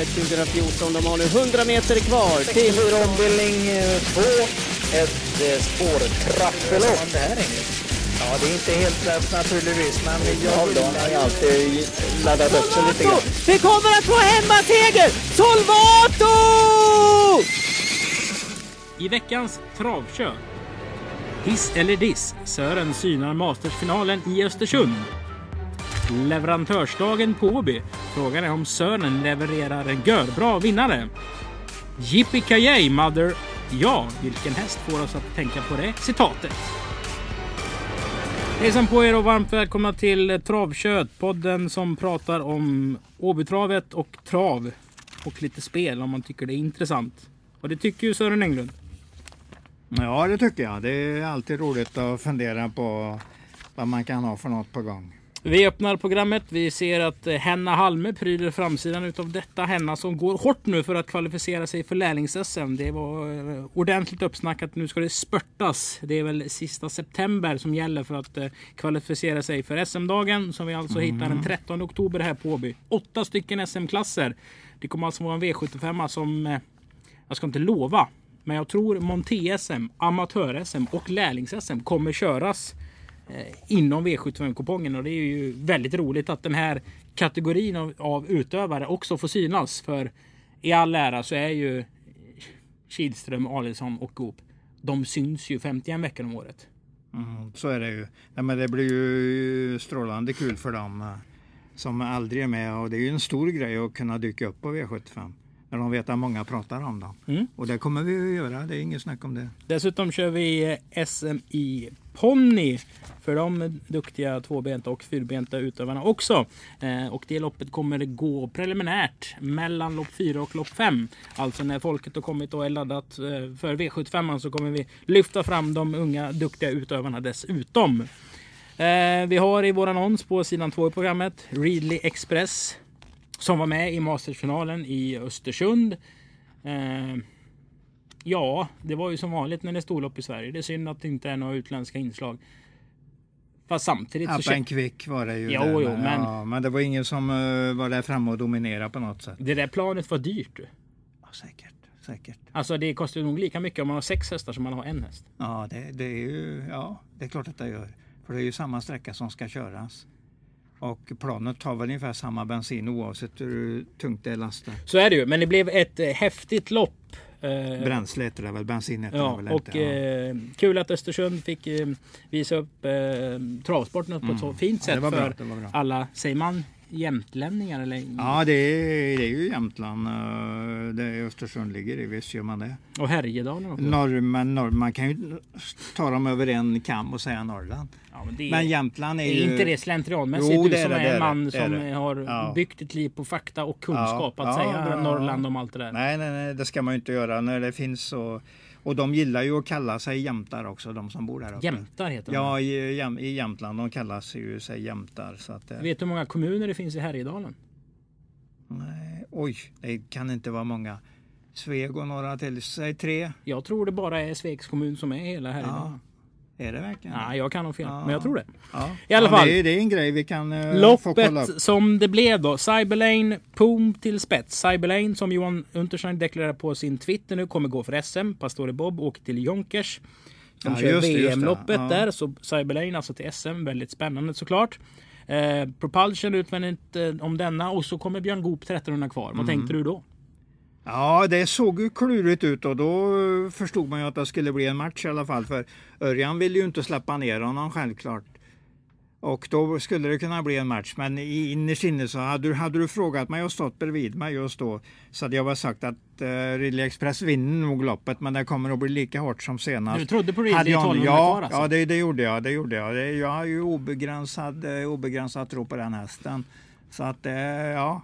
Elitloppet 2014. De har nu 100 meter kvar till... 64 ombildning 2. Ett eh, spårtrappelopp. Ja, det är inte helt lätt naturligtvis, men jag har alltid laddat upp sig lite grann. Vi kommer att få hemmaseger! Solvato! I veckans travkör. Hiss eller diss? Sören synar Mastersfinalen i Östersund. Leverantörsdagen på Åby. Frågan är om Sören levererar en görbra vinnare. Yippee mother. Ja, vilken häst får oss att tänka på det citatet? Hejsan på er och varmt välkomna till Travkött, podden som pratar om Åbytravet och trav och lite spel om man tycker det är intressant. Och det tycker ju Sören Englund. Ja, det tycker jag. Det är alltid roligt att fundera på vad man kan ha för något på gång. Vi öppnar programmet. Vi ser att eh, Henna Halme pryder framsidan utav detta. Henna som går hårt nu för att kvalificera sig för lärlings-SM. Det var eh, ordentligt uppsnackat. Nu ska det spurtas. Det är väl sista september som gäller för att eh, kvalificera sig för SM-dagen som vi alltså mm. hittar den 13 oktober här på Åby. Åtta stycken SM-klasser. Det kommer alltså vara en V75 som jag ska inte lova, men jag tror Monté-SM, Amatör-SM och Lärlings-SM kommer köras inom V75-kupongen och det är ju väldigt roligt att den här kategorin av, av utövare också får synas. För i all ära så är ju Kihlström, Alisson och Goop de syns ju 51 veckor om året. Mm, så är det ju. Ja, men det blir ju strålande kul för dem eh, som aldrig är med och det är ju en stor grej att kunna dyka upp på V75 när de vet att många pratar om dem. Mm. Och det kommer vi att göra, det är inget snack om det. Dessutom kör vi SM i ponny för de duktiga tvåbenta och fyrbenta utövarna också. Eh, och det loppet kommer det gå preliminärt mellan lopp 4 och lopp 5. Alltså när folket har kommit och är laddat eh, för V75 så kommer vi lyfta fram de unga duktiga utövarna dessutom. Eh, vi har i vår annons på sidan 2 i programmet Readly Express som var med i Mastersfinalen i Östersund. Eh, ja, det var ju som vanligt när det är storlopp i Sverige. Det är synd att det inte är några utländska inslag. Fast samtidigt Up så... quick var det ju. Jo, där, jo, men... Ja, men det var ingen som uh, var där framme och dominerade på något sätt. Det där planet var dyrt. Ja, säkert. Säkert. Alltså det kostar nog lika mycket om man har sex hästar som man har en häst. Ja, det, det är ju, ja, det är klart att det gör. För det är ju samma sträcka som ska köras. Och planet tar väl ungefär samma bensin oavsett hur tungt det är lastat. Så är det ju, men det blev ett eh, häftigt lopp. Eh, Bränsle heter det väl, bensin heter ja, det väl och inte. Eh, kul att Östersund fick eh, visa upp eh, travsporten på mm. ett så fint sätt ja, för alla, säger man jämtlänningar? Eller? Ja, det är, det är ju Jämtland eh, där Östersund ligger i. Visst gör man det. Och Härjedalen också? Norr, men norr, man kan ju ta dem över en kam och säga Norrland. Ja, men, det, men Jämtland är, är ju... inte det slentrianmässigt? Jo, du som är, en man som har ja. byggt ett liv på fakta och kunskap. Ja, att säga Norrland om allt det där. Nej, nej, nej, det ska man ju inte göra när det finns så och de gillar ju att kalla sig jämtar också, de som bor där uppe. Jämtar heter de? Ja, i, i Jämtland. De kallas ju sig jämtar. Så att, Vet du hur många kommuner det finns i Härjedalen? Nej, oj, det kan inte vara många. Sveg och några till, säg tre. Jag tror det bara är Svegs kommun som är hela Härjedalen. Ja. Är det verkligen Ja, jag kan nog fel, ja. men jag tror det. Ja. I alla fall. Det är, det, är en grej vi kan uh, Loppet som det blev då. Cyberlane, Poom till spets. Cyberlane som Johan Unterstein deklarerar på sin Twitter nu kommer gå för SM. Pastore Bob åker till Jonkers. De ja, kör VM-loppet ja. där. Så Cyberlane alltså till SM. Väldigt spännande såklart. Eh, Propulsion utvändigt eh, om denna och så kommer Björn Goop 1300 kvar. Vad mm. tänkte du då? Ja, det såg ju klurigt ut och då förstod man ju att det skulle bli en match i alla fall. För Örjan ville ju inte släppa ner honom självklart. Och då skulle det kunna bli en match. Men innerst inne så hade du, hade du frågat mig och stått bredvid mig just då så hade jag bara sagt att uh, Ridley Express vinner nog loppet men det kommer att bli lika hårt som senast. Du trodde på Ridley i 1200 ja, kvar alltså? Ja, det, det, gjorde jag. Det gjorde jag. Jag har ju obegränsad, uh, obegränsad tro på den hästen. Så att uh, ja,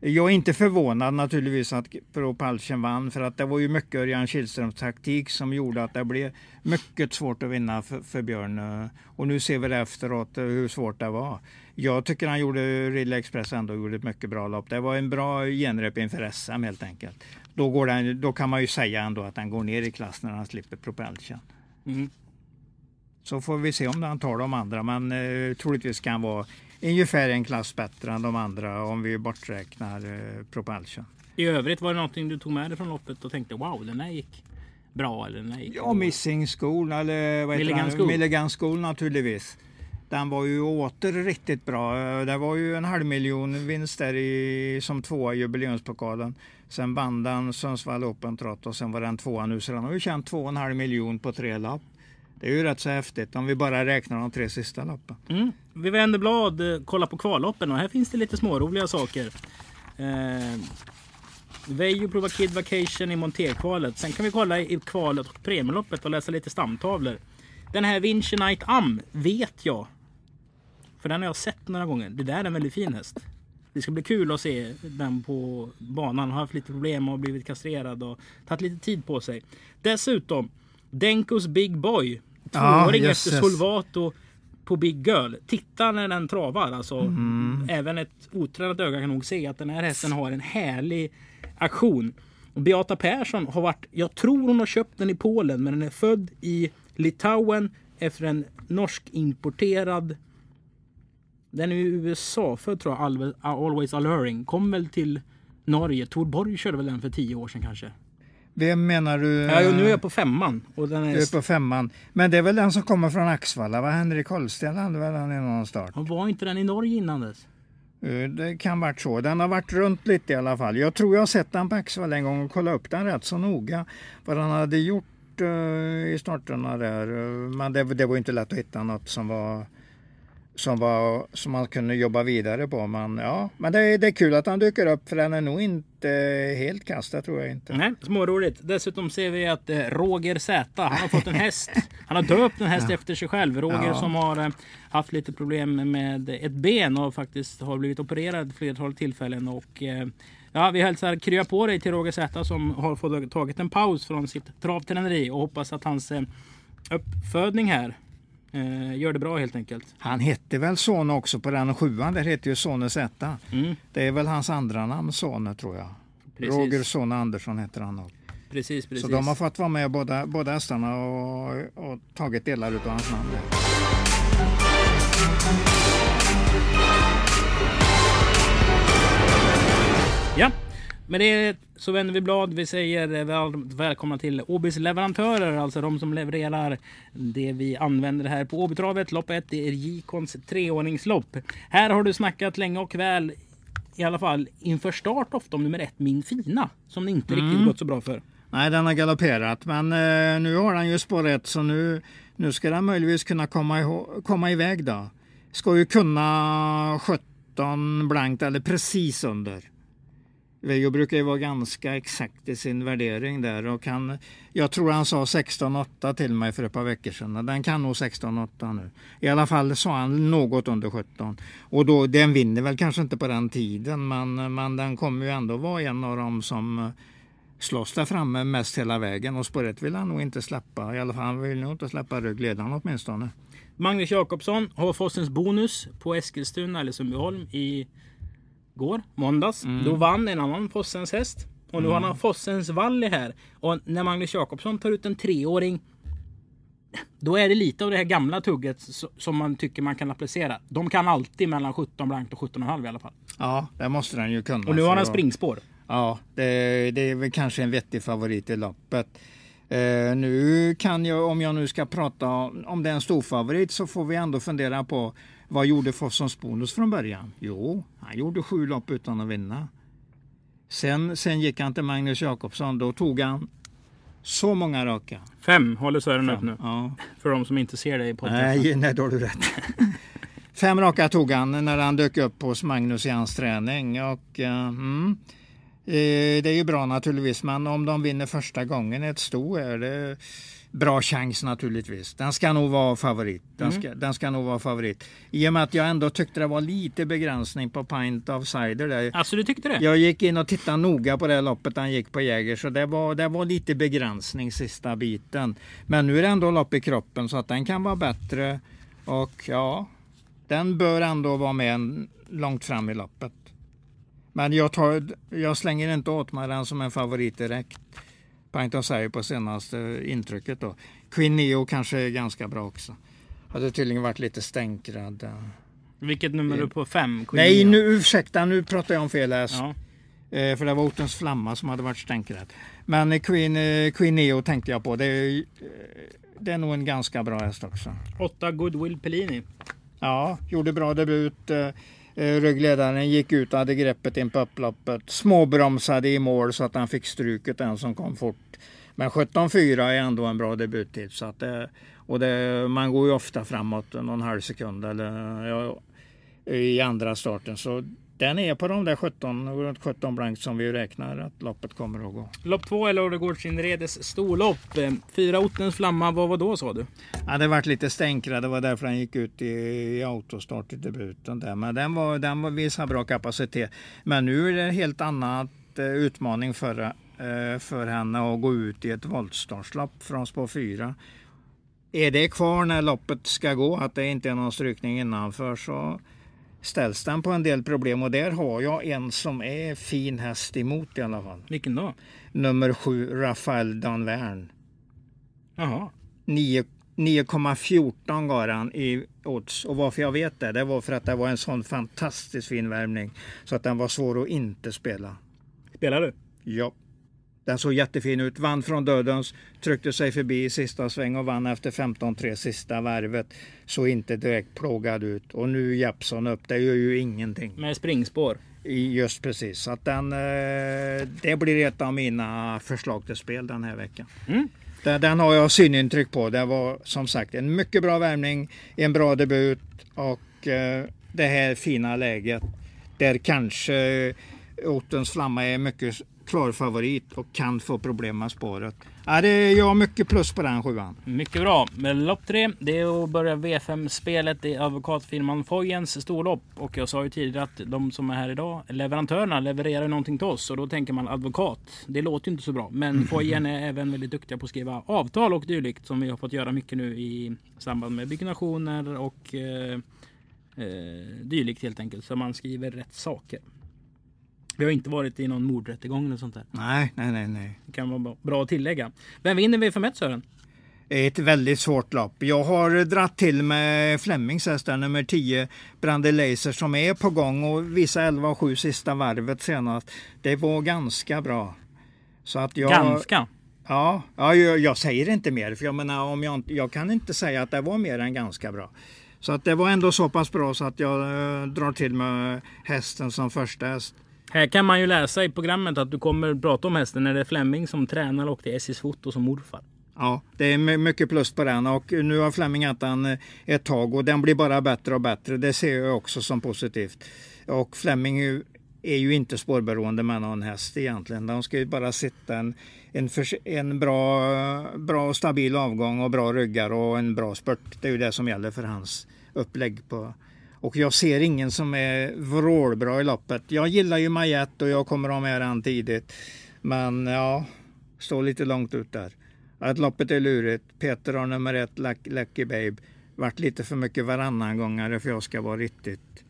jag är inte förvånad naturligtvis att Propulsion vann för att det var ju mycket Örjan Kihlströms taktik som gjorde att det blev mycket svårt att vinna för, för Björn. Och nu ser vi det efteråt hur svårt det var. Jag tycker han gjorde, Rille Express ändå gjorde ett mycket bra lopp. Det var en bra genrep inför SM helt enkelt. Då, går den, då kan man ju säga ändå att han går ner i klass när han slipper Propulsion. Mm. Så får vi se om han tar de andra men eh, troligtvis kan han vara ungefär en klass bättre än de andra om vi borträknar eh, Propulsion. I övrigt var det någonting du tog med dig från loppet och tänkte wow, den här gick bra eller den här gick Ja, Missing School eller vad heter Milligan? School. Milligan School naturligtvis. Den var ju åter riktigt bra. Det var ju en halv miljon vinst där i, som tvåa i jubileumspokalen. Sen vann den Sundsvall Open Trot och sen var den tvåa nu så den har ju tjänat två och en halv miljon på tre lopp. Det är ju rätt så häftigt om vi bara räknar de tre sista loppen. Mm. Vi vänder blad, eh, kollar på kvalloppen och här finns det lite småroliga saker. Eh, Vejo provar Kid Vacation i monterkvalet. Sen kan vi kolla i kvalet och premieloppet och läsa lite stamtavlor. Den här Vinci Knight Am vet jag. För den har jag sett några gånger. Det där är en väldigt fin häst. Det ska bli kul att se den på banan. Har haft lite problem och blivit kastrerad och tagit lite tid på sig. Dessutom Denkos Big Boy. Ja, Tvååring jösses. efter Solvato på Big Girl. Titta när den travar. Alltså, Även ett otränat öga kan nog se att den här hästen har en härlig aktion. Beata Persson har varit, jag tror hon har köpt den i Polen, men den är född i Litauen efter en norsk importerad den är ju USA-född tror jag, Always Alluring. Kom väl till Norge. Tor Borg körde väl den för tio år sedan kanske. Vem menar du? Ja, nu är jag på femman. Och den är... Du är på femman. Men det är väl den som kommer från Axvalla? Va? Henrik Holsten hade väl den i någon start? Och var inte den i Norge innan dess? Eh, Det kan varit så. Den har varit runt lite i alla fall. Jag tror jag har sett den på Axvalla en gång och kollat upp den rätt så noga. Vad han hade gjort eh, i starterna där. Eh, Men det, det var inte lätt att hitta något som var som, var, som man kunde jobba vidare på. Men, ja, men det, är- det är kul att han dyker upp för den är nog inte helt kast, det tror jag inte. Nej, småroligt. Dessutom ser vi att eh, Roger Z, han har fått en häst. Han har döpt en häst efter sig själv. Roger Ja. som har eh, haft lite problem med ett ben och faktiskt har blivit opererad flertal tillfällen. Och, eh, ja, vi hälsar krya på dig till Roger Z som har fått tagit en paus från sitt travträneri och hoppas att hans uppfödning här eh, gör det bra helt enkelt. Han hette väl Sone också på den sjuan, där heter ju Sone Z. Mm, Det är väl hans andra namn Sone tror jag. Precis. Roger Sone Andersson heter han också. precis, precis. Så de har fått vara med båda, båda hästarna och, och tagit delar av hans namn. Ja, med det så vänder vi blad. Vi säger väl, välkomna till Åbys leverantörer, alltså de som levererar det vi använder här på Åbytravet. Lopp 1 det är J-Cons treordningslopp. Här har du snackat länge och väl, i alla fall inför start ofta om nummer ett Min Fina, som det inte riktigt gått så bra för. Nej, den har galopperat, men eh, nu har han ju spår ett så nu, nu ska den möjligtvis kunna komma, komma iväg då. Ska ju kunna 17 blankt eller precis under. Veijo brukar ju vara ganska exakt i sin värdering där och han, jag tror han sa 16,8 till mig för ett par veckor sedan. Den kan nog 16,8 nu. I alla fall sa han något under 17. Och då, den vinner väl kanske inte på den tiden men, men den kommer ju ändå vara en av dem som eh, slåss där framme mest hela vägen och spåret vill han nog inte släppa. I alla fall han vill nog inte släppa ryggledaren åtminstone. Magnus Jakobsson har Fossens bonus på Eskilstuna eller Sundbyholm i går, måndags. Då vann en annan Fossens häst. Och nu har han Fossens Valley här. Och när Magnus Jakobsson tar ut en treåring då är det lite av det här gamla tugget som man tycker man kan applicera. De kan alltid mellan 17 blankt och 17,5 i alla fall. Ja, det måste den ju kunna. Och nu har han springspår. Ja, det, det är väl kanske en vettig favorit i loppet. Eh, nu kan jag, om jag nu ska prata om det är en stor favorit så får vi ändå fundera på vad gjorde Fossons bonus från början? Jo, han gjorde sju lopp utan att vinna. Sen, sen gick han till Magnus Jakobsson, då tog han så många raka. Fem håller Sören upp nu. Ja. För de som inte ser det i podden. Nej, nej, då har du rätt. Fem raka tog han när han dök upp hos Magnus i hans träning. Och, eh, mm, det är ju bra naturligtvis, men om de vinner första gången ett sto är det bra chans naturligtvis. Den ska nog vara favorit. Den ska, den ska nog vara favorit. I och med att jag ändå tyckte det var lite begränsning på Pint of Cider där. Alltså du tyckte det? Jag gick in och tittade noga på det loppet han gick på Jäger så det var, det var lite begränsning sista biten. Men nu är det ändå lopp i kroppen så att den kan vara bättre och ja, den bör ändå vara med långt fram i loppet. Men jag, tar, jag slänger inte åt mig den som en favorit direkt. Pint of Cider på senaste intrycket då. Queen Neo kanske är ganska bra också. Hade tydligen varit lite stänkrad. Vilket nummer är du på? Fem? Queen Nej, Neo. nu, ursäkta, nu pratar jag om fel häst. Ja. Eh, för det var Otens Flamma som hade varit stänkrädd. Men eh, Queen, eh, Queen Neo tänkte jag på. Det är, eh, det är nog en ganska bra häst också. Åtta Goodwill Pellini. Ja, gjorde bra debut. Eh, ryggledaren gick ut och hade greppet in på upploppet. Småbromsade i mål så att han fick struket den som kom fort. Men 17.4 är ändå en bra debuttid. Så att det, och det, man går ju ofta framåt någon halv sekund eller, ja, i andra starten. Så den är på de där 17, runt 17 blankt som vi räknar att loppet kommer att gå. Lopp två är Lodegårdsinredes storlopp. Eh, Fyra Ottens Flamma, vad var då sa du? Ja, det varit lite stänkra. Det var därför han gick ut i, i autostart i debuten. Där. Men den, var, den var, visade bra kapacitet. Men nu är det en helt annat eh, utmaning för, eh, för henne att gå ut i ett voltstartslopp från spår 4. Är det kvar när loppet ska gå, att det inte är någon strykning innanför, så ställs den på en del problem. Och där har jag en som är fin häst emot i alla fall. Vilken då? Nummer 7, Rafael Danvern. Jaha. 9 9,14 gav han i odds. Och varför jag vet det, det var för att det var en sån fantastiskt fin värmning. Så att den var svår att inte spela. Spelar du? Ja. Den såg jättefin ut. Vann från dödens, tryckte sig förbi i sista sväng och vann efter 15-3 sista varvet. Såg inte direkt plågad ut. Och nu Jeppson upp, det gör ju ingenting. Med springspår. Just precis. Så att den, eh, det blir ett av mina förslag till spel den här veckan. Mm. Den, den har jag synintryck på. Det var som sagt en mycket bra värmning, en bra debut och eh, det här fina läget där kanske Ottens Flamma är mycket klar favorit och kan få problem med spåret. Ja, det är jag mycket plus på den sjuan. Mycket bra. Men lopp tre, det är att börja V5-spelet i advokatfirman Fojens storlopp. Och jag sa ju tidigare att de som är här idag, leverantörerna, levererar någonting till oss. Och då tänker man advokat. Det låter ju inte så bra. Men Fojen är även väldigt duktiga på att skriva avtal och dylikt. Som vi har fått göra mycket nu i samband med byggnationer och eh, eh, dylikt helt enkelt. Så man skriver rätt saker. Vi har inte varit i någon mordrättegång eller sånt där. Nej, nej, nej, nej. Det kan vara bra att tillägga. Vem vinner V51 Sören? Ett väldigt svårt lopp. Jag har dratt till med Flemings häst, nummer 10, Brande Laser, som är på gång och visar 11 och 7 sista varvet senast. Det var ganska bra. Så att jag, Ganska. Ja, ja jag, jag säger inte mer. För jag, menar, om jag, jag kan inte säga att det var mer än ganska bra. Så att det var ändå så pass bra så att jag eh, drar till med hästen som första häst. Här kan man ju läsa i programmet att du kommer prata om hästen när det är Flemming som tränar och det är SJs foto som morfar. Ja, det är mycket plus på den och nu har Flemming haft den eh, ett tag och den blir bara bättre och bättre. Det ser jag också som positivt. Och Flemming är ju- inte spårberoende med någon häst egentligen. De ska ju bara sitta en, en, en bra, bra och stabil avgång och bra ryggar och en bra spurt. Det är ju det som gäller för hans upplägg. på och jag ser ingen som är vrålbra i loppet. Jag gillar ju Majette och jag kommer ha med den tidigt. Men ja, står lite långt ut där. Att loppet är lurigt. Peter har nummer ett, Lucky Babe. Vart lite för mycket varannan gångare för jag ska vara riktigt,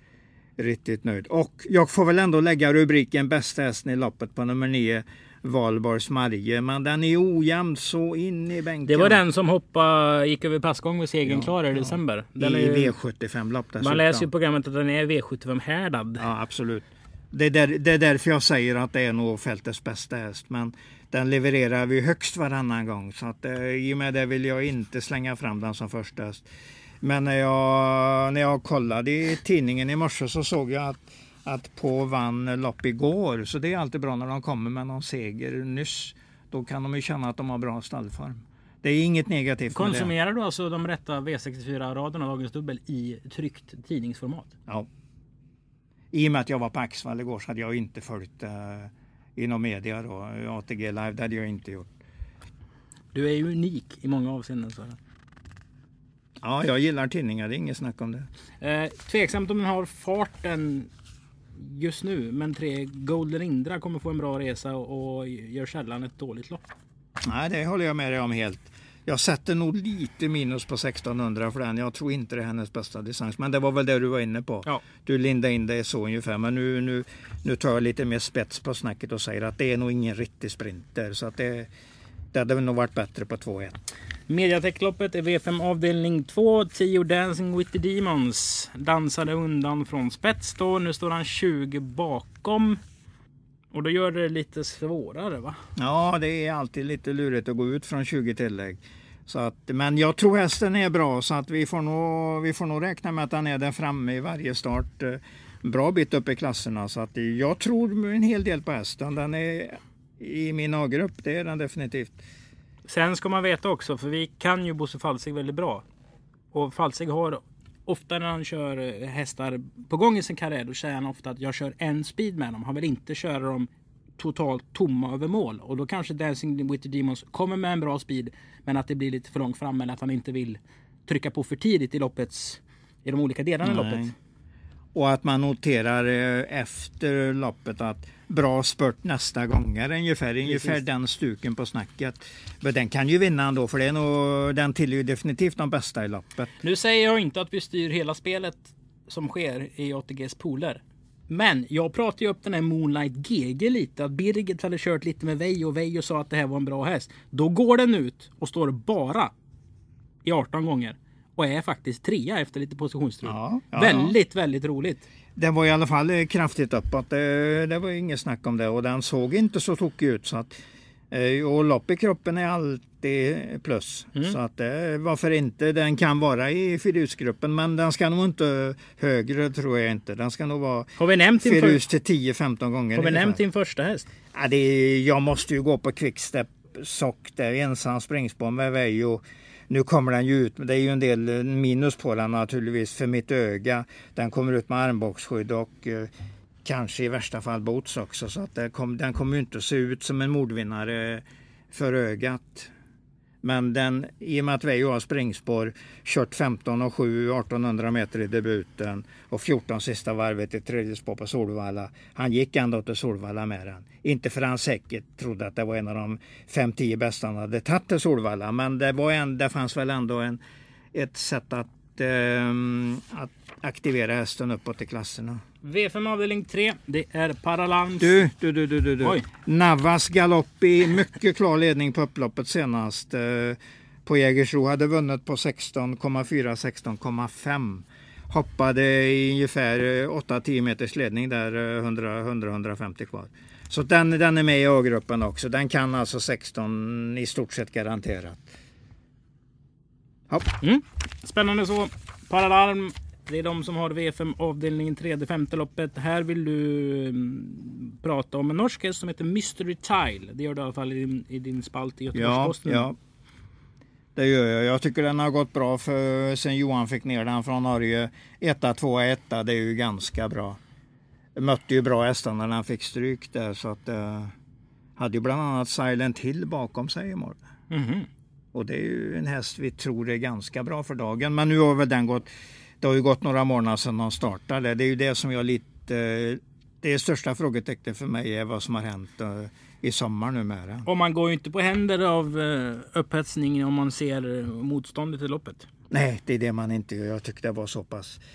riktigt nöjd. Och jag får väl ändå lägga rubriken bästa hästen i loppet på nummer nio, Valborgs Marie. Men den är ojämn så in i bänken. Det var den som hoppade, gick över passgång med segern Ja, klar i ja. december. I Den är ju, V75-lopp dessutom. man läser ju i programmet att den är V75 härdad. Ja, absolut. Det är, där, det är därför jag säger att det är nog fältets bästa häst. Men den levererar vi högst varannan gång. Så att, eh, i och med det vill jag inte slänga fram den som första häst. Men när jag, när jag kollade i tidningen i morse så såg jag att, att på vann lopp igår. Så det är alltid bra när de kommer med någon seger nyss. Då kan de ju känna att de har bra stallform. Det är inget negativt. Konsumerar du alltså de rätta V64-raderna Dagens Dubbel i tryckt tidningsformat? Ja. I och med att jag var på Axvall igår så hade jag inte följt eh, inom media då. ATG live, det hade jag inte gjort. Du är ju unik i många avseenden. Sören. Ja, jag gillar tidningar, det är inget snack om det. Eh, tveksamt om den har farten just nu. Men tre Golden Indra kommer få en bra resa och gör sällan ett dåligt lopp. Nej, det håller jag med dig om helt. Jag sätter nog lite minus på 1600 för den. Jag tror inte det är hennes bästa distans. Men det var väl det du var inne på. Ja. Du lindade in det så ungefär. Men nu, nu, nu tar jag lite mer spets på snacket och säger att det är nog ingen riktig sprinter. Så att det, det hade nog varit bättre på 2-1. Mediatekloppet är V5 avdelning 2. 10 Dancing with the Demons. Dansade undan från spets då. Nu står han 20 bakom. Och då gör det lite svårare va? Ja, det är alltid lite lurigt att gå ut från 20 tillägg. Så att, men jag tror hästen är bra så att vi får, nog, vi får nog räkna med att han är där framme i varje start. Eh, bra bit upp i klasserna så att jag tror en hel del på hästen. Den är i min A-grupp, det är den definitivt. Sen ska man veta också, för vi kan ju Bosse Falsig väldigt bra. Och Falsig har ofta när han kör eh, hästar på gång i sin karriär, då säger han ofta att jag kör en speed med dem. Han vill inte köra dem totalt tomma över mål. Och då kanske Dancing with the Demons kommer med en bra speed, men att det blir lite för långt fram eller att han inte vill trycka på för tidigt i loppets i de olika delarna i loppet. Och att man noterar eh, efter loppet att bra spurt nästa gånger ungefär, ungefär den stuken på snacket. Men den kan ju vinna ändå för det är nog, den tillhör ju definitivt de bästa i loppet. Nu säger jag inte att vi styr hela spelet som sker i ATGs pooler. Men jag pratade ju upp den här Moonlight GG lite. Att Birgit hade kört lite med Veijo och Veijo sa att det här var en bra häst. Då går den ut och står bara i 18 gånger. Och är faktiskt trea efter lite positionsstrul. Ja, ja, väldigt, väldigt roligt. Den var i alla fall eh, kraftigt uppåt. Det, det var inget snack om det och den såg inte så tokig ut. Så att, eh, och lopp i kroppen är alltid plus. Så att eh, varför inte? Den kan vara i Fidusgruppen men den ska nog inte högre tror jag inte. Den ska nog vara Har vi nämnt. Fidus till 10-15 gånger. Har vi nämnt din första häst? Ja, det är, jag måste ju gå på quickstep sock där, ensam springspår med Veijo. Nu kommer den ju ut, men det är ju en del eh, minus på den naturligtvis för mitt öga. Den kommer ut med armbågsskydd och eh, kanske i värsta fall boots också. Så att kom, den kommer ju inte att se ut som en mordvinnare för ögat. Men den, i och med att Veijo har springspår, kört 15 och 7 1800 meter i debuten och 14 sista varvet i tredje spår på Solvalla. Han gick ändå till Solvalla med den. Inte för han säkert trodde att det var en av de 5-10 bästa han hade tagit till Solvalla. Men det, var en, det fanns väl ändå en, ett sätt att, ehm, att aktivera hästen uppåt i klasserna. V5 avdelning 3. Det är Paralans. Du, du, du, du, du. du. Oj. Navas galopp i mycket klar ledning på upploppet senast. Eh, på Jägersro hade vunnit på 16,4 16,5. Hoppade i ungefär eh, 8-10 meters ledning där eh, 100-150 kvar. Så den, den är med i A-gruppen också. Den kan alltså 16 i stort sett garanterat. Mm. Spännande så. Paralarm. Det är de som har V5 avdelningen 3, det femte loppet. Här vill du mm, prata om en norsk häst som heter Mystery Tile. Det gör du i alla fall i din, i din spalt i Ja, Göteborgs-Posten. ja. Det gör jag. Jag tycker den har gått bra för sen Johan fick ner den från Norge. Etta, tvåa, etta. Det är ju ganska bra. Mötte ju bra hästar när den fick stryk där så att eh, hade ju bland annat Silent Hill bakom sig imorgon. Mhm. Och det är ju en häst vi tror är ganska bra för dagen. Men nu har väl den gått. Det har ju gått några månader sedan de startade. Det är ju det som jag lite. Det största frågetecknet för mig är vad som har hänt eh, i sommar nu med den. Och man går ju inte på händer av uh, upphetsning om man ser eh, motståndet i loppet. Nej, det är det man inte gör. Jag tycker det var så pass, eh, eh,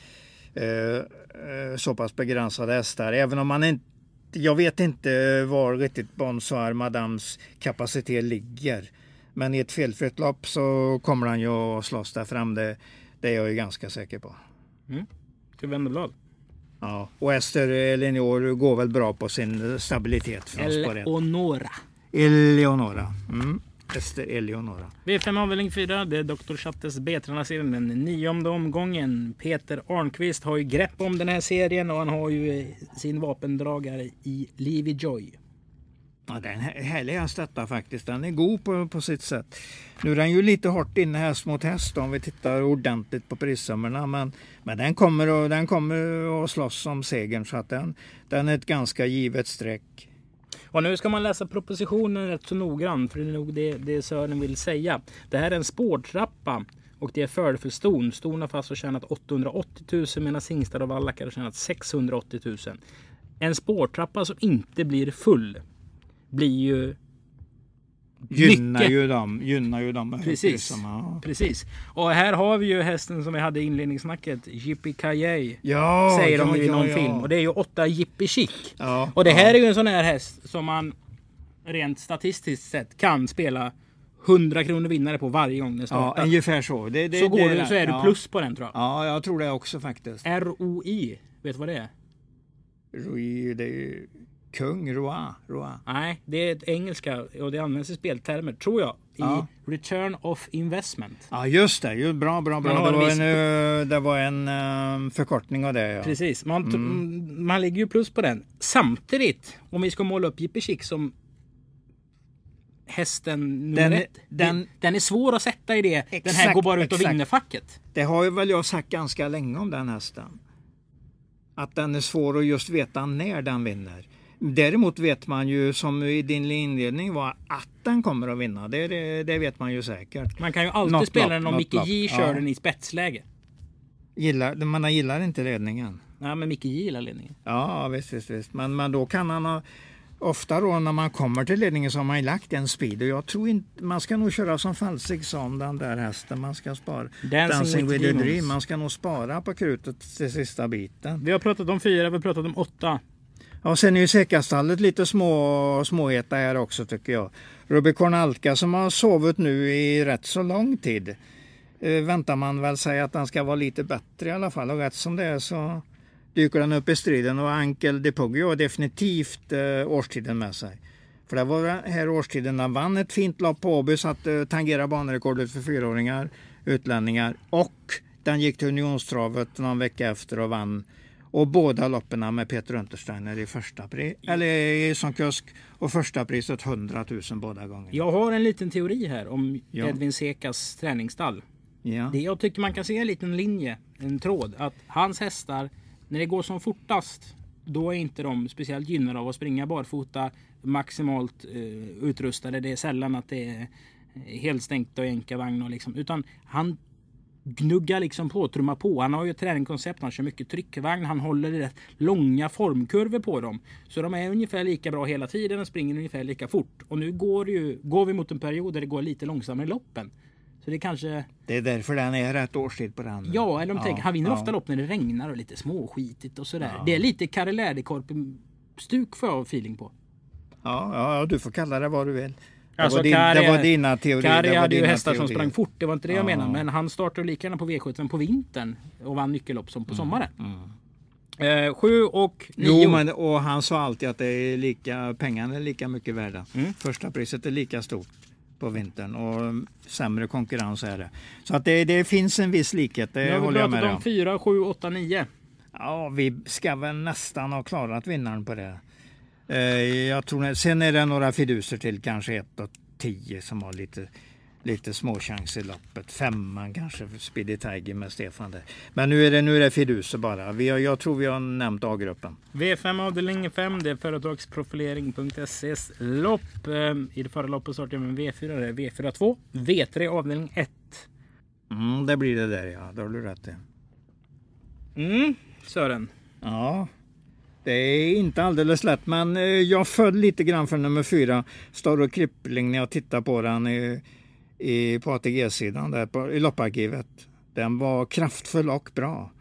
så pass begränsade hästar. Även om man inte, jag vet inte var riktigt Bonsoir Madams kapacitet ligger. Men i ett felfritt lopp så kommer han ju att slåss där fram. Det, det är jag ju ganska säker på. Till Wennerblad. Ja. Och Ester Eleonor går väl bra på sin stabilitet. Eleonora. Eleonora. Mm. Ester Eleonora. V5 avdelning 4. Det är Dr. Chattes B-tränarserien. Den nionde omgången. Peter Arnqvist har ju grepp om den här serien och han har ju eh, sin vapendragare i Livy Joy. Ja, det är en här- härlig häst detta faktiskt. Den är god på, på sitt sätt. Nu är den ju lite hårt inne häst mot häst om vi tittar ordentligt på prissummorna. Men, men den kommer att, den kommer att slåss om segern så att den, den är ett ganska givet streck. Och nu ska man läsa propositionen rätt så noggrant för det är nog det, det Sören vill säga. Det här är en spårtrappa och det är fördel för ston. Ston har fast tjänat 880 000 medan hingstar och vallackar har tjänat 680 000. En spårtrappa som inte blir full blir ju Gynnar Mycket. ju dem. Gynnar ju dem Precis. Ja. Precis. Och här har vi ju hästen som vi hade i inledningssnacket. Yippie Kaye. Ja, säger de ja, i ja, någon ja. film. Och det är ju åtta Yippie Chic. Ja, Och det ja. här är ju en sån här häst som man rent statistiskt sett kan spela 100 kronor vinnare på varje gång den Ja, startar. ungefär så. Det, det, så går det du så är du ja. plus på den tror jag. Ja, jag tror det också faktiskt. ROI, vet du vad det är? Rui, det är ju kung, Roa. Roa. Nej, det är ett engelska och det används i speltermer, tror jag. I Ja. return of investment. Ja, just det. Bra, bra, bra. har Det var en, eh, det var en eh, förkortning av det. Ja. Precis, man, Mm. man ligger ju plus på den. Samtidigt, om vi ska måla upp Jippi Chick som hästen nummer Den- ett. den- Den, är svår att sätta i det. den här Exakt, går bara ut och exakt. vinner facket. Det har ju väl jag sagt ganska länge om den hästen. Att den är svår att just veta när den vinner. Däremot vet man ju som i din inledning var att den kommer att vinna. Det, det, det vet man ju säkert. Man kan ju alltid Något spela lopp, den om Micke. J kör Ja. den i spetsläge. Gillar, man gillar inte ledningen. Nej, men Micke J gillar ledningen. Ja, visst, visst, visst. Men, men då kan han ha... Ofta då när man kommer till ledningen så har man ju lagt en speed och jag tror inte... Man ska nog köra som Falsig sa om den där hästen. Man ska spara... Dancing with the. Dream. Man ska nog spara på krutet till sista biten. Vi har pratat om fyra, vi har pratat om åtta. Ja, sen är ju Säckastallet lite små, småheta här också tycker jag. Rubicon Alka som har sovit nu i rätt så lång tid. Eh, väntar man väl sig att den ska vara lite bättre i alla fall och rätt som det är så dyker den upp i striden och Ankel de Puggio har definitivt eh, årstiden med sig. För det var den här årstiden han vann ett fint lopp på Åby så att eh, tangera banrekordet för fyraåringar, utlänningar och den gick till Unionstravet någon vecka efter och vann och båda loppen med Peter Untersteiner i första pris, eller i- som kusk och första priset 100 000 båda gånger. Jag har en liten teori här om Ja. Edvin Sekas träningsstall. Ja. Det jag tycker man kan se en liten linje, en tråd. Att hans hästar, när det går som fortast, då är inte de speciellt gynnade av att springa barfota maximalt eh, utrustade. Det är sällan att det är helt stängt och jänkarvagn och liksom, utan han gnuggar liksom på, trummar på. Han har ju ett träningskoncept, han kör mycket tryckvagn, han håller rätt långa formkurvor på dem. Så de är ungefär lika bra hela tiden och springer ungefär lika fort. Och nu går, ju, går vi mot en period där det går lite långsammare i loppen. Så det kanske... Det är därför den är rätt årstid på den. Ja, eller de tänker, han vinner ja. ofta lopp när det regnar och lite småskitigt och sådär. Det är lite Karel Läderkorp-stuk får jag feeling på. Ja, ja, ja, du får kalla det vad du vill. Det, Alltså, var, din, Kari- det var dina teorier. Kari hade ju hästar som teorier. sprang fort, det var inte det jag Ja. menade. Men han startade lika gärna på V75 på vintern och vann nyckellopp som på sommaren. Eh, sju och nio. Jo, men, och han sa alltid att det är lika, pengarna är lika mycket värda. Mm. Första priset är lika stort på vintern och sämre konkurrens är det. Så att det, det finns en viss likhet, det nu har vi håller jag med pratat dig om om. fyra, sju, åtta, nio. Ja, vi ska väl nästan ha klarat vinnaren på det. Eh, Jag tror, sen är det några fiduser till, kanske ett och tio som har lite, lite småchans i loppet. Femman kanske Speedy Tiger med Stefan där. Men nu är det, nu är det fiduser bara. Vi har, jag tror vi har nämnt A-gruppen. V5 avdelning 5, det är företagsprofilering.ses lopp. Eh, I det förra loppet startade jag med en V4, det är V4 2. V3 avdelning 1. Mm, det blir det där ja, det har du rätt i. Mm, Sören. Ja, det är inte alldeles lätt, men eh, jag föll lite grann för nummer fyra, Star och Krippling, när jag tittade på den i, i, på ATG-sidan där på, i lopparkivet. Den var kraftfull och bra.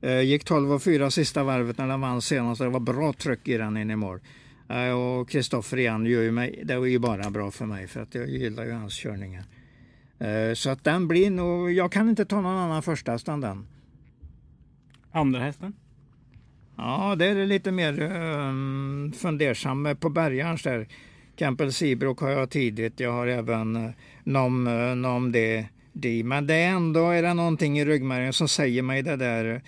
Eh, gick 12 och 4 sista varvet när den vann senast. Det var bra tryck i den in i mål. Eh, och Kristoffer igen gör ju mig, det var ju bara bra för mig för att jag gillar ju hans körningar. Så att den blir nog, jag kan inte ta någon annan första än den. Andra hästen. Ja, det är det lite mer um, fundersam på bergarns där. Campbell Seabrook har jag tidigt. Jag har även eh, uh, Nom, uh, eh, Nom det, de. Men det är ändå är det någonting i ryggmärgen som säger mig det där.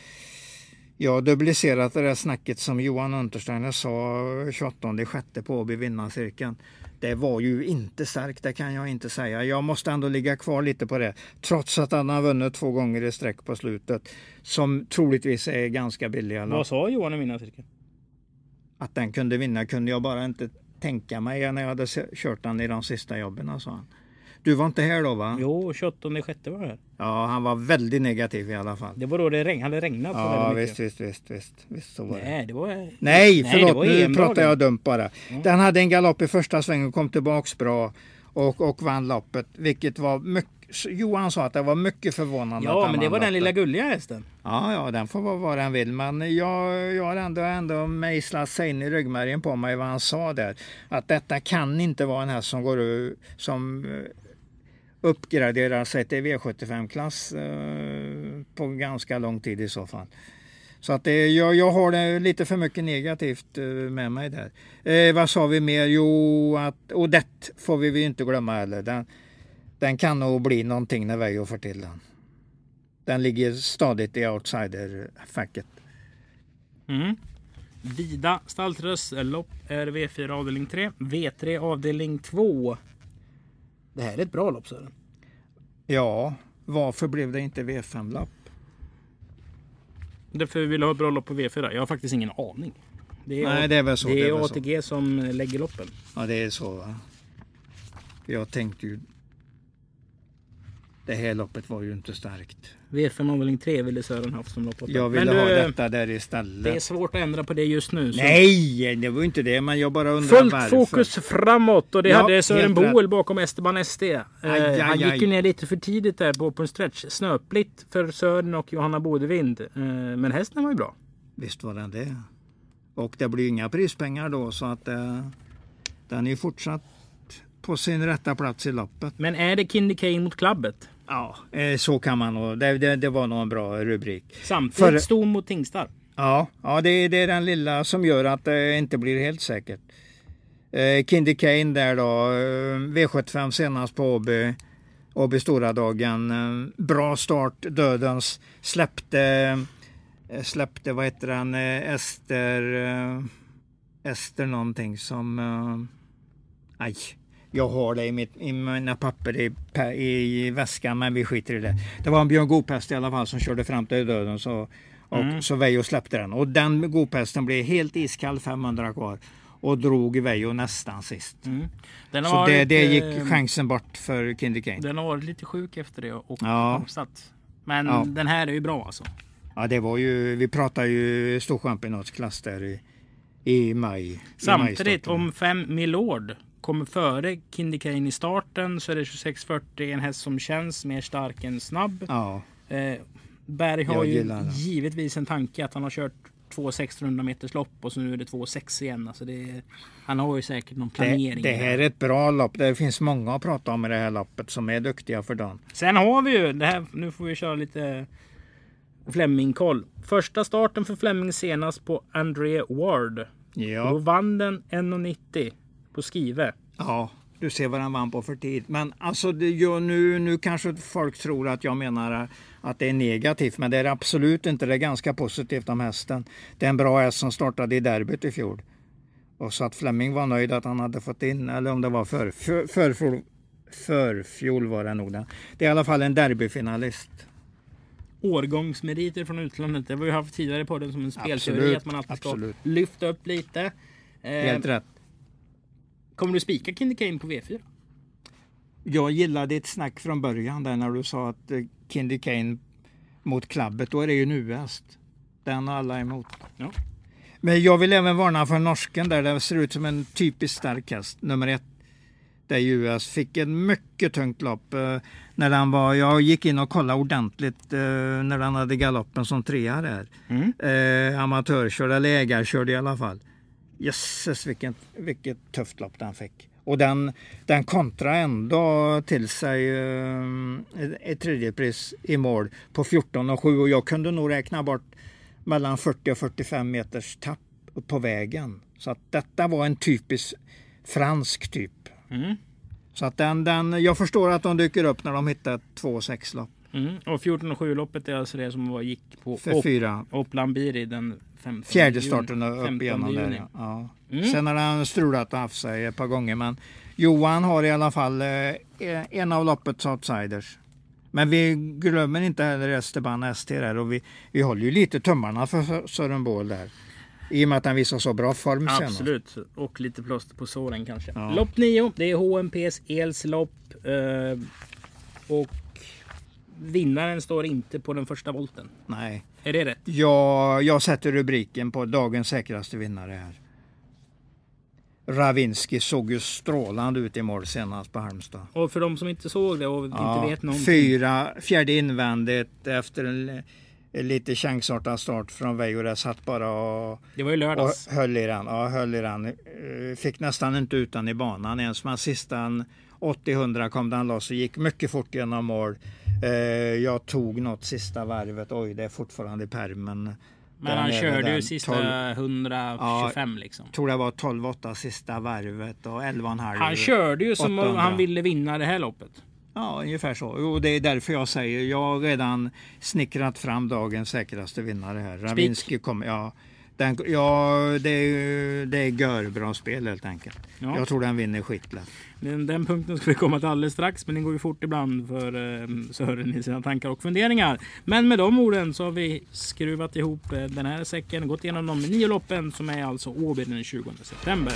Jag har duplicerat det där snacket som Johan Untersteiner sa 28 sjätte på Åby vinnarcirkeln. Det var ju inte starkt, det kan jag inte säga. Jag måste ändå ligga kvar lite på det. Trots att han har vunnit två gånger i sträck på slutet. Som troligtvis är ganska billiga. Vad sa Johan i vinnarcirkeln? Att den kunde vinna kunde jag bara inte tänka mig när jag hade kört den i de sista jobben, sa han. Du var inte här då va? Jo, 28 sjätte var det här. Ja, han var väldigt negativ i alla fall. Det var då det regn, hade regnat Ja, väldigt visst, mycket. visst, visst, visst, visst så var. Nej, det var... Nej, det förlåt, var nu pratar jag dumt bara. Den hade en galopp i första svängen och kom tillbaks bra och, och vann loppet, vilket var mycket Johan sa att det var mycket förvånande Ja, men det var den loppet. lilla gulliga hästen. Ja, ja, den får vara vad den vill. Men jag, jag har ändå, ändå mejslat sig in i ryggmärgen på mig vad han sa där. Att detta kan inte vara en häst som går ur, som uppgradera sig till V75-klass eh, på ganska lång tid i så fall. Så att det, jag, jag har det lite för mycket negativt eh, med mig där. Eh, vad sa vi mer? Jo, att Odette får vi ju inte glömma heller. Den, den kan nog bli någonting när Veijo får till den. Den ligger stadigt i outsiderfacket. Mm. Vida stalltrössellopp eh, är V4 avdelning 3. V3 avdelning 2. Det här är ett bra lopp Sören. Ja, varför blev det inte V5-lapp? Därför vill jag ha ett bra lopp på V4. Jag har faktiskt ingen aning. Det är, Nej, det är väl så. det det är, är väl så. ATG som lägger loppen. Ja, det är så. Va? Jag tänkte ju... Det här loppet var ju inte starkt. V5 avdelning 3 ville Sören haft som lopp. Jag ville Men ha du, detta där Det är istället. svårt att ändra på det just nu. så- Nej, det var ju inte det. Men jag bara undrar Fullt varför. fokus framåt och det Ja, hade Sören. Boel bakom Esteban SD. Eh, aj, han gick aj. ju ner lite för tidigt där på, på en stretch. Snöpligt för Sören och Johanna Bodevind. Eh, men hästen var ju bra. Visst var den det. Och det blir inga prispengar då så att eh, den är ju fortsatt på sin rätta plats i loppet. Men är det Kindy Kane mot klabbet? Ja, eh, så kan man nog. Det, det, det var nog en bra rubrik. Samtidigt För- ston mot Tingstar. Ja, ja det, det är den lilla som gör att det inte blir helt säkert. Eh, Kindy Kane där då, eh, V75 senast på Åby. Åby stora dagen. Eh, bra start, Dödens. Släppte, släppte vad heter han, Ester, Ester någonting som, aj. Jag har det i, mitt, i mina papper i, i väskan men vi skiter i det. Det var en Björn Goopest i alla fall som körde fram till döden så, och så Veijo släppte den. Och den Goopesten blev helt iskall 500 kvar och drog Veijo nästan sist. Den har, Så det, det gick eh, chansen bort för Kindy Kane. den har varit lite sjuk efter det och Ja. bromsat. Men Ja. den här är ju bra alltså. Ja, det var ju, vi pratade ju storchampionatsklass där i, i maj. i Samtidigt majstarten. om fem Milord kommer före Kindy Kane i starten så är det 2640 en häst som känns mer stark än snabb. Ja, Eh, Berg har ju givetvis en tanke att han har kört två 1600 meters lopp och så nu är det två 6 igen. Alltså det han har ju säkert någon det, planering. det här är ett bra lopp. Det finns många att prata om i det här loppet som är duktiga för dagen. Sen har vi ju det här. Nu får vi köra lite Fleming-koll. Första starten för Fleming senast på André Ward. Och då Ja, vann den 1,90 på Skive. ja, du ser vad den vann på för tid. Men alltså, det, jo, nu, nu kanske folk tror att jag menar att det är negativt, men det är absolut inte. Det är ganska positivt om hästen. Det är en bra häst som startade i derbyt i fjol. Och så att Fleming var nöjd att han hade fått in, eller om det var för, för, förfjol, förfjol var det nog. Den. Det är i alla fall en derbyfinalist. Årgångsmeriter från utlandet. Det har vi haft tidigare på den som en spelteori. Absolut, Att man alltid ska absolut. lyfta upp lite. Eh, Helt rätt. Kommer du spika Kindy Kane på V4? Jag gillade ditt snack från början där när du sa att eh, Kindy Kane mot klabbet, då är det ju en US. Den har alla emot. Ja. Men jag vill även varna för norsken där. Det ser ut som en typiskt stark häst. Nummer ett. Där US fick en mycket tungt lopp. eh, När den var, jag gick in och kollade ordentligt eh, när den hade galoppen som trea där. Mm. Eh, amatörkörd eller ägarkörd i alla fall. Jösses vilket, vilket tufft lopp den fick. Och den, den kontra ändå till sig eh, ett- tredjepris i mål på 14 och 7 och jag kunde nog räkna bort mellan 40 och 45 meters tapp på vägen. Så att detta var en typisk fransk typ. Mm. Så att den, den, jag förstår att de dyker upp när de hittar ett 2-6 lopp Mm. Och 14 och 7 loppet är alltså det som var, gick på för Op- fyra. Oplan Biri den 15 Fjärde juni. starten upp 15 igenom där. juni. Ja. Mm. Sen har han strulat och haft sig ett par gånger. Men Johan har i alla fall eh, en av loppets outsiders. Men vi glömmer inte heller Esteban ST där och vi, vi håller ju lite tummarna för Sören Båhl där. I och med att han visar så bra form senast. Absolut. Och lite plåster på såren kanske. Ja. Lopp 9. Det är HMPs Els lopp. Eh, och vinnaren står inte på den första volten. Nej. Är det rätt? Jag, jag sätter rubriken på dagens säkraste vinnare här. Ravinski såg ju strålande ut i mål senast på Halmstad. Och för de som inte såg det och inte vet någonting. Fyra, fjärde invändigt efter en, lite chansartad start från Veijo. Där satt bara och, Det var ju och höll i den. Ja, höll i den. Eh, Fick nästan inte ut den i banan ens. Men sista 80-100 kom den loss och gick mycket fort genom mål. Eh, jag tog något sista varvet. Oj, det är fortfarande i pärmen. Men han körde ju sista 125 liksom. tror det var 12-8 sista varvet och 11,5. Han körde ju som om 800. han ville vinna det här loppet. Ja, ungefär så. Och det är därför jag säger, jag har redan snickrat fram dagens säkraste vinnare här. Ravinski kommer, ja. Den, ja, det är, det är görbra spel helt enkelt. Ja. Jag tror den vinner skitlätt. Den, den punkten ska vi komma till alldeles strax, men det går ju fort ibland för eh, Sören i sina tankar och funderingar. Men med de orden så har vi skruvat ihop eh, den här säcken, gått igenom de nio loppen som är alltså Åby den 20 september.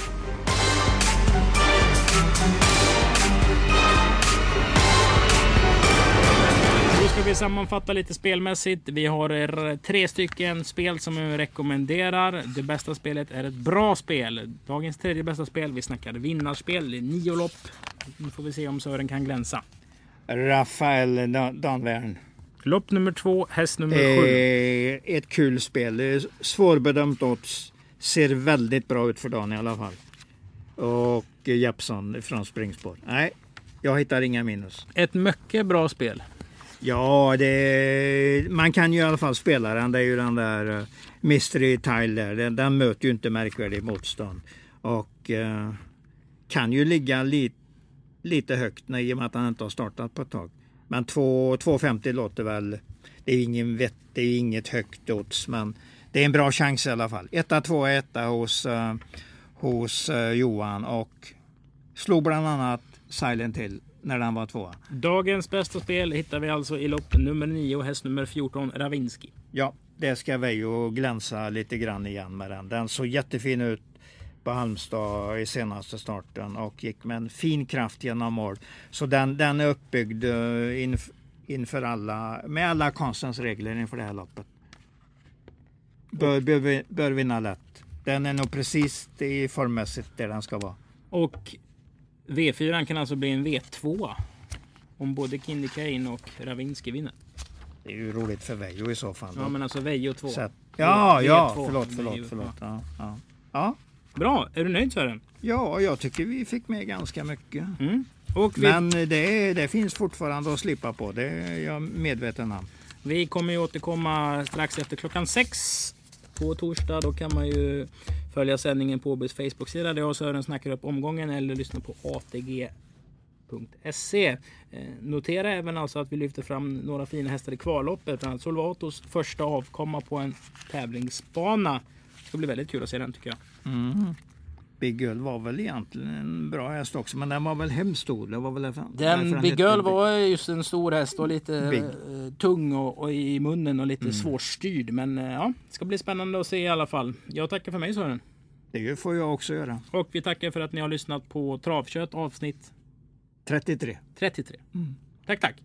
Ska vi sammanfatta lite spelmässigt. Vi har tre stycken spel som vi rekommenderar. Det bästa spelet är ett bra spel. Dagens tredje bästa spel. Vi snackar vinnarspel. Det är nio lopp. Nu får vi se om Sören kan glänsa. Rafael Dan- Danvern. Lopp nummer två, häst nummer sju. Eh, ett kul spel. Det är svårbedömt odds. Ser väldigt bra ut för dagen i alla fall. Och Jeppsson från springspår. Nej, jag hittar inga minus. Ett mycket bra spel. Ja, det, man kan ju i alla fall spela den. Det är ju den där eh, Mystery Tile där. Den, den möter ju inte märkvärdigt motstånd. Och eh, kan ju ligga li, lite högt när, i och med att han inte har startat på ett tag. Men 2,50 låter väl... Det är, ingen vett, det är inget högt odds, men det är en bra chans i alla fall. 1 2 1 hos, eh, hos eh, Johan och slog bland annat Silent Hill när den var tvåa. Dagens bästa spel hittar vi alltså i lopp nummer 9 häst nummer 14 Ravinski. Ja, det ska Veijo glänsa lite grann igen med den. Den såg jättefin ut på Halmstad i senaste starten och gick med en fin kraft genom mål. Så den, den är uppbyggd eh, inf, inför alla, med alla konstens regler inför det här loppet. Bör, bör, bör vinna lätt. Den är nog precis i formmässigt där den ska vara. Och V4 kan alltså bli en V2. Om både Kindy Kane och Ravinski vinner. Det är ju roligt för Veijo i så fall. Ja men alltså Vejo 2. Så att- ja, ja, V2. förlåt, förlåt, ja. förlåt. Ja, ja. Ja. Bra, är du nöjd Sören? ja, jag tycker vi fick med ganska mycket. Mm. Vi, Men det, det finns fortfarande att slippa på. Det är jag medveten om. vi kommer ju återkomma strax efter klockan sex på torsdag. Då kan man ju följa sändningen på Åbys Facebook-sida där jag och Sören snackar upp omgången eller lyssna på ATG.se. .se. Eh, notera även alltså att vi lyfter fram några fina hästar i kvalloppet. Bland annat Solvatos första avkomma på en tävlingsbana. Det ska bli väldigt kul att se den tycker jag. Mm. Big Girl var väl egentligen en bra häst också, men den var väl hemskt stor. Det var väl därför Den därför Big Girl var just en stor häst och lite Big. eh, tung och, och i munnen och lite svårstyrd. Men eh, ja, det ska bli spännande att se i alla fall. Jag tackar för mig Sören. Det får jag också göra. Och vi tackar för att ni har lyssnat på Travkött avsnitt 33. 33. Tack tack!